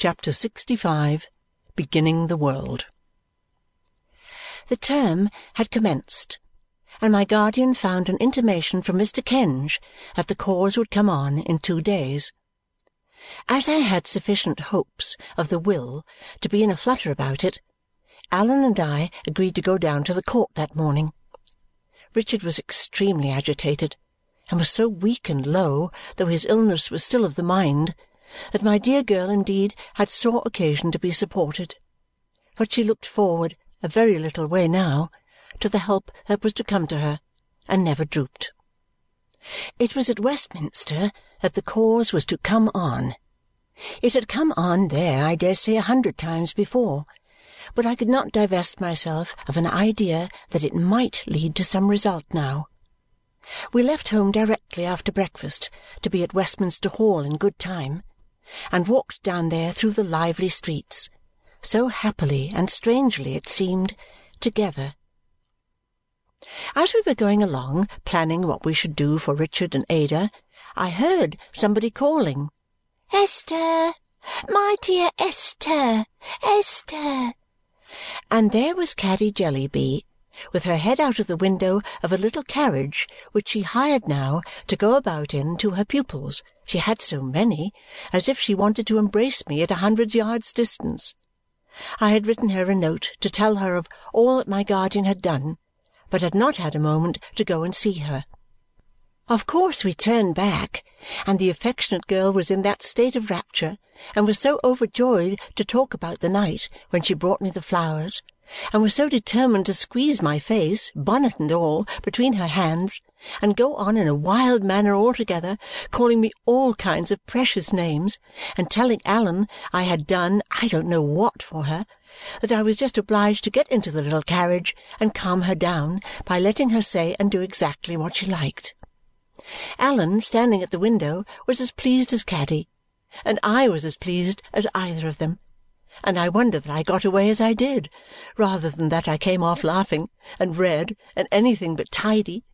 Chapter 65 Beginning the World The term had commenced, and my guardian found an intimation from Mr. Kenge that the cause would come on in two days. As I had sufficient hopes of the will to be in a flutter about it, Allan and I agreed to go down to the court that morning. Richard was extremely agitated and was so weak and low, though his illness was still of the mind, that my dear girl indeed had sore occasion to be supported. But she looked forward, a very little way now, to the help that was to come to her, and never drooped. It was at Westminster that the cause was to come on. It had come on there, I dare say, a hundred times before, but I could not divest myself of an idea that it might lead to some result now. We left home directly after breakfast to be at Westminster Hall in good time and walked down there through the lively streets, so happily and strangely it seemed, together. As we were going along, planning what we should do for Richard and Ada, I heard somebody calling, "Esther! My dear Esther! Esther!" And there was Caddy Jellyby with her head out of the window of a little carriage which she hired now to go about in to her pupils she had so many as if she wanted to embrace me at a hundred yards' distance. I had written her a note to tell her of all that my guardian had done, but had not had a moment to go and see her. Of course we turned back, and the affectionate girl was in that state of rapture and was so overjoyed to talk about the night when she brought me the flowers and was so determined to squeeze my face, bonnet and all, between her hands and go on in a wild manner altogether, calling me all kinds of precious names and telling Allan I had done I don't know what for her, that I was just obliged to get into the little carriage and calm her down by letting her say and do exactly what she liked. Allan, standing at the window, was as pleased as Caddy, and I was as pleased as either of them and I wonder that I got away as I did rather than that I came off laughing and red and anything but tidy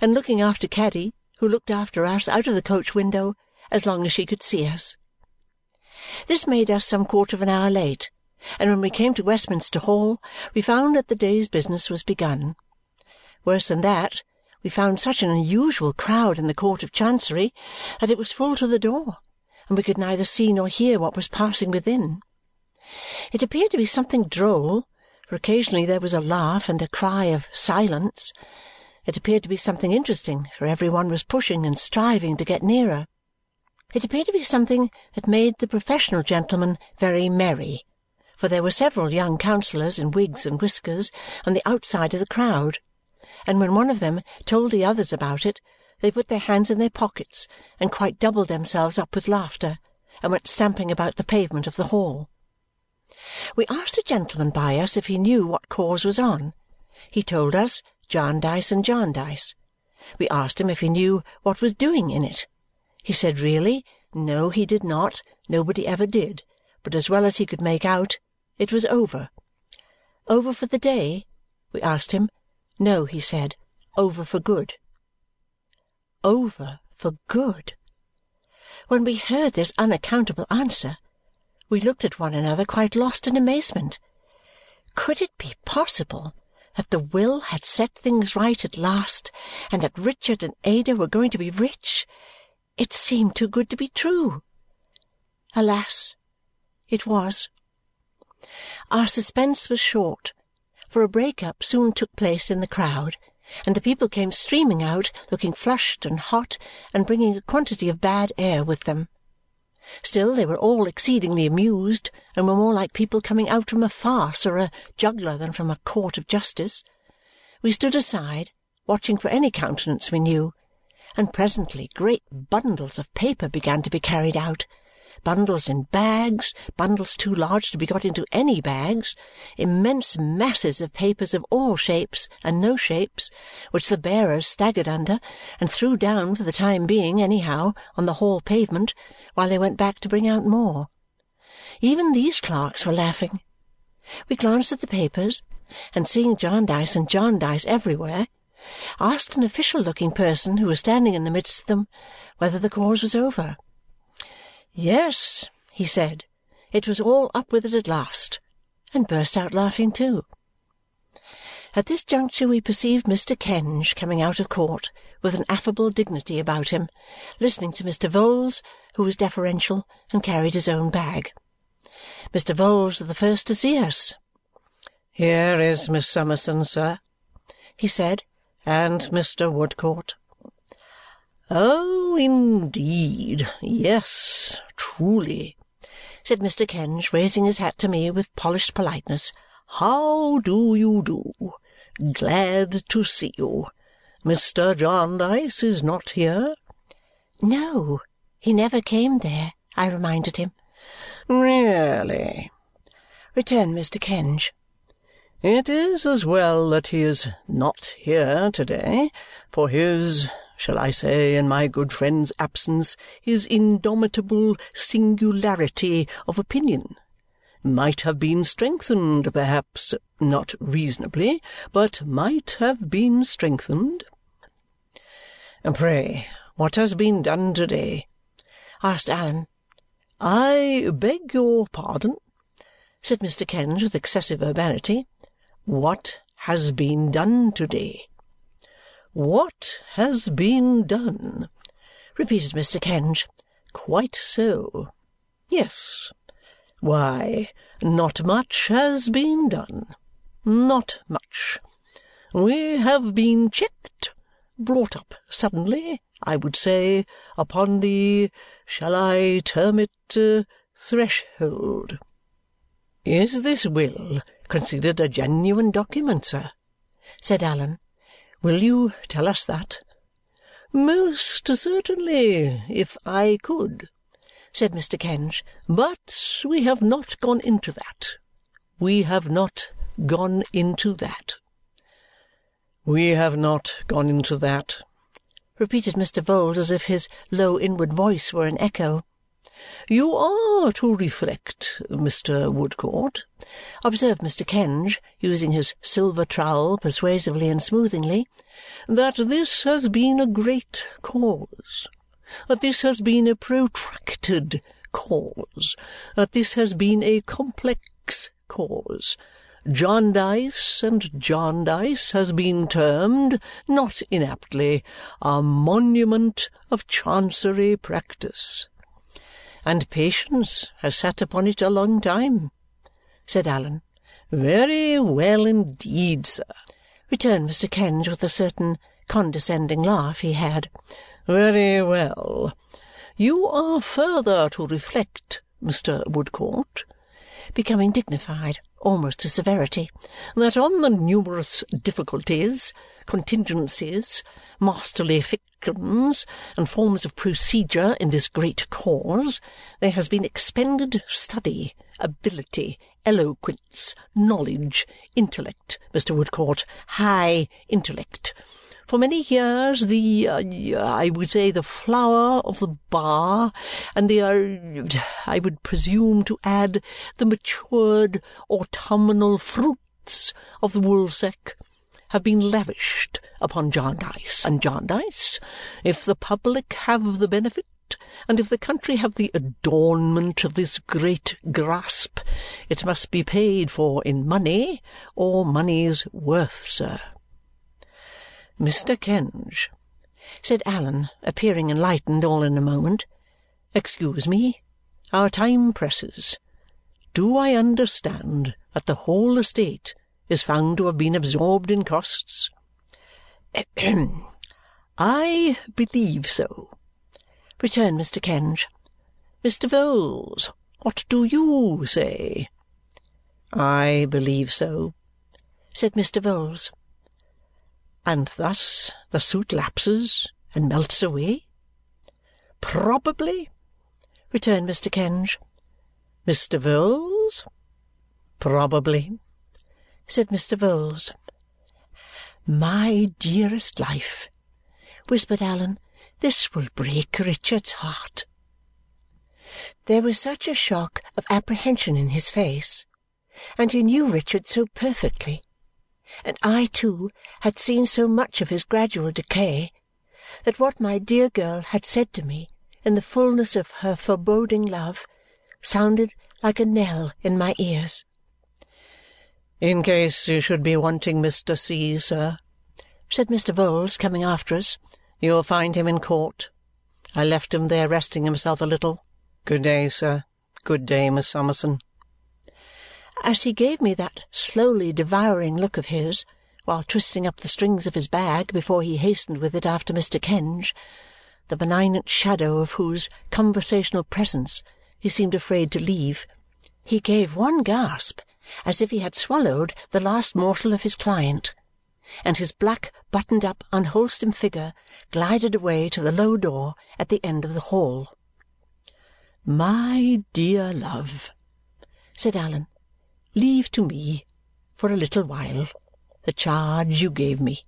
and looking after Caddy, who looked after us out of the coach window as long as she could see us. This made us some quarter of an hour late, and when we came to Westminster Hall we found that the day's business was begun. Worse than that, we found such an unusual crowd in the Court of Chancery that it was full to the door, and we could neither see nor hear what was passing within. It appeared to be something droll, for occasionally there was a laugh and a cry of "Silence!" It appeared to be something interesting, for every one was pushing and striving to get nearer. It appeared to be something that made the professional gentlemen very merry, for there were several young counsellors in wigs and whiskers on the outside of the crowd, and when one of them told the others about it, they put their hands in their pockets and quite doubled themselves up with laughter and went stamping about the pavement of the hall. We asked a gentleman by us if he knew what cause was on. He told us Jarndyce and Jarndyce. We asked him if he knew what was doing in it. He said really, no, he did not, nobody ever did, but as well as he could make out, it was over. Over for the day? We asked him. No, he said, over for good. Over for good! When we heard this unaccountable answer, we looked at one another quite lost in amazement. Could it be possible that the will had set things right at last and that Richard and Ada were going to be rich? It seemed too good to be true. Alas, it was. Our suspense was short, for a break-up soon took place in the crowd, and the people came streaming out, looking flushed and hot and bringing a quantity of bad air with them. Still, they were all exceedingly amused and were more like people coming out from a farce or a juggler than from a court of justice. We stood aside, watching for any countenance we knew, and presently great bundles of paper began to be carried out bundles in bags, bundles too large to be got into any bags, immense masses of papers of all shapes and no shapes, which the bearers staggered under and threw down for the time being anyhow on the hall pavement while they went back to bring out more. Even these clerks were laughing. We glanced at the papers, and seeing Jarndyce and Jarndyce everywhere, asked an official-looking person who was standing in the midst of them whether the cause was over. Yes, he said, it was all up with it at last, and burst out laughing too. At this juncture we perceived Mr. Kenge coming out of court with an affable dignity about him, listening to Mr. Vholes, who was deferential and carried his own bag. Mr. Vholes was the first to see us. "Here is Miss Summerson, sir," he said, "and Mr. Woodcourt." "Oh, indeed! Yes, truly!" said Mr. Kenge, raising his hat to me with polished politeness. "How do you do? Glad to see you. Mr. Jarndyce is not here?" No, he never came there, I reminded him. "Really?" returned Mr. Kenge. "It is as well that he is not here to-day, for his shall I say, in my good friend's absence, his indomitable singularity of opinion might have been strengthened, perhaps not reasonably, but might have been strengthened." "Pray, what has been done to-day?" asked Allan. "I beg your pardon," said Mr. Kenge with excessive urbanity. "What has been done to-day?" "What has been done?" repeated Mr. Kenge. "Quite so. Yes. Why, not much has been done. Not much. We have been checked, brought up suddenly, I would say, upon the shall I term it uh, threshold." "Is this will considered a genuine document, sir?" said Allan. "Will you tell us that?" "Most certainly, if I could said Mr. Kenge. "But we have not gone into that. We have not gone into that." "We have not gone into that," repeated Mr. Vholes as if his low inward voice were an echo. "You are to reflect, Mr. Woodcourt," observed Mr. Kenge, using his silver trowel persuasively and smoothingly, "that this has been a great cause that this has been a protracted cause, that this has been a complex cause. Jarndyce and Jarndyce has been termed, not inaptly, a monument of Chancery practice." "And patience has sat upon it a long time," said Allan. "Very well indeed, sir," returned Mr. Kenge with a certain condescending laugh he had. Very well. You are further to reflect, Mr. Woodcourt," becoming dignified almost to severity, "that on the numerous difficulties, contingencies, masterly fictions, and forms of procedure in this great cause, there has been expended study, ability, eloquence, knowledge, intellect, Mr. Woodcourt, high intellect. For many years the uh, I would say the flower of the bar and the uh, I would presume to add the matured autumnal fruits of the woolsack have been lavished upon Jarndyce and Jarndyce. If the public have the benefit, and if the country have the adornment of this great grasp, it must be paid for in money or money's worth, sir. "Mr. Kenge," said Allan, appearing enlightened all in a moment, "excuse me. Our time presses. Do I understand that the whole estate is found to have been absorbed in costs?" "I believe so," returned Mr. Kenge. "Mr. Vholes, what do YOU say?" "I believe so," said Mr. Vholes. And thus the suit lapses and melts away? Probably, returned Mr. Kenge. Mr. Vholes? Probably, said Mr. Vholes. My dearest life, whispered Allan, this will break Richard's heart. There was such a shock of apprehension in his face, and he knew Richard so perfectly and I too had seen so much of his gradual decay that what my dear girl had said to me in the fullness of her foreboding love sounded like a knell in my ears. "In case you should be wanting Mr. C., sir," said Mr. Vholes, coming after us, "you will find him in court. I left him there resting himself a little. Good day, sir. Good day, Miss Summerson." As he gave me that slowly devouring look of his while twisting up the strings of his bag before he hastened with it after Mr. Kenge, the benignant shadow of whose conversational presence he seemed afraid to leave, he gave one gasp as if he had swallowed the last morsel of his client, and his black buttoned-up unwholesome figure glided away to the low door at the end of the hall. "My dear love," said Allan, "leave to me, for a little while, the charge you gave me.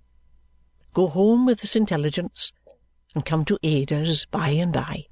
Go home with this intelligence and come to Ada's by and by.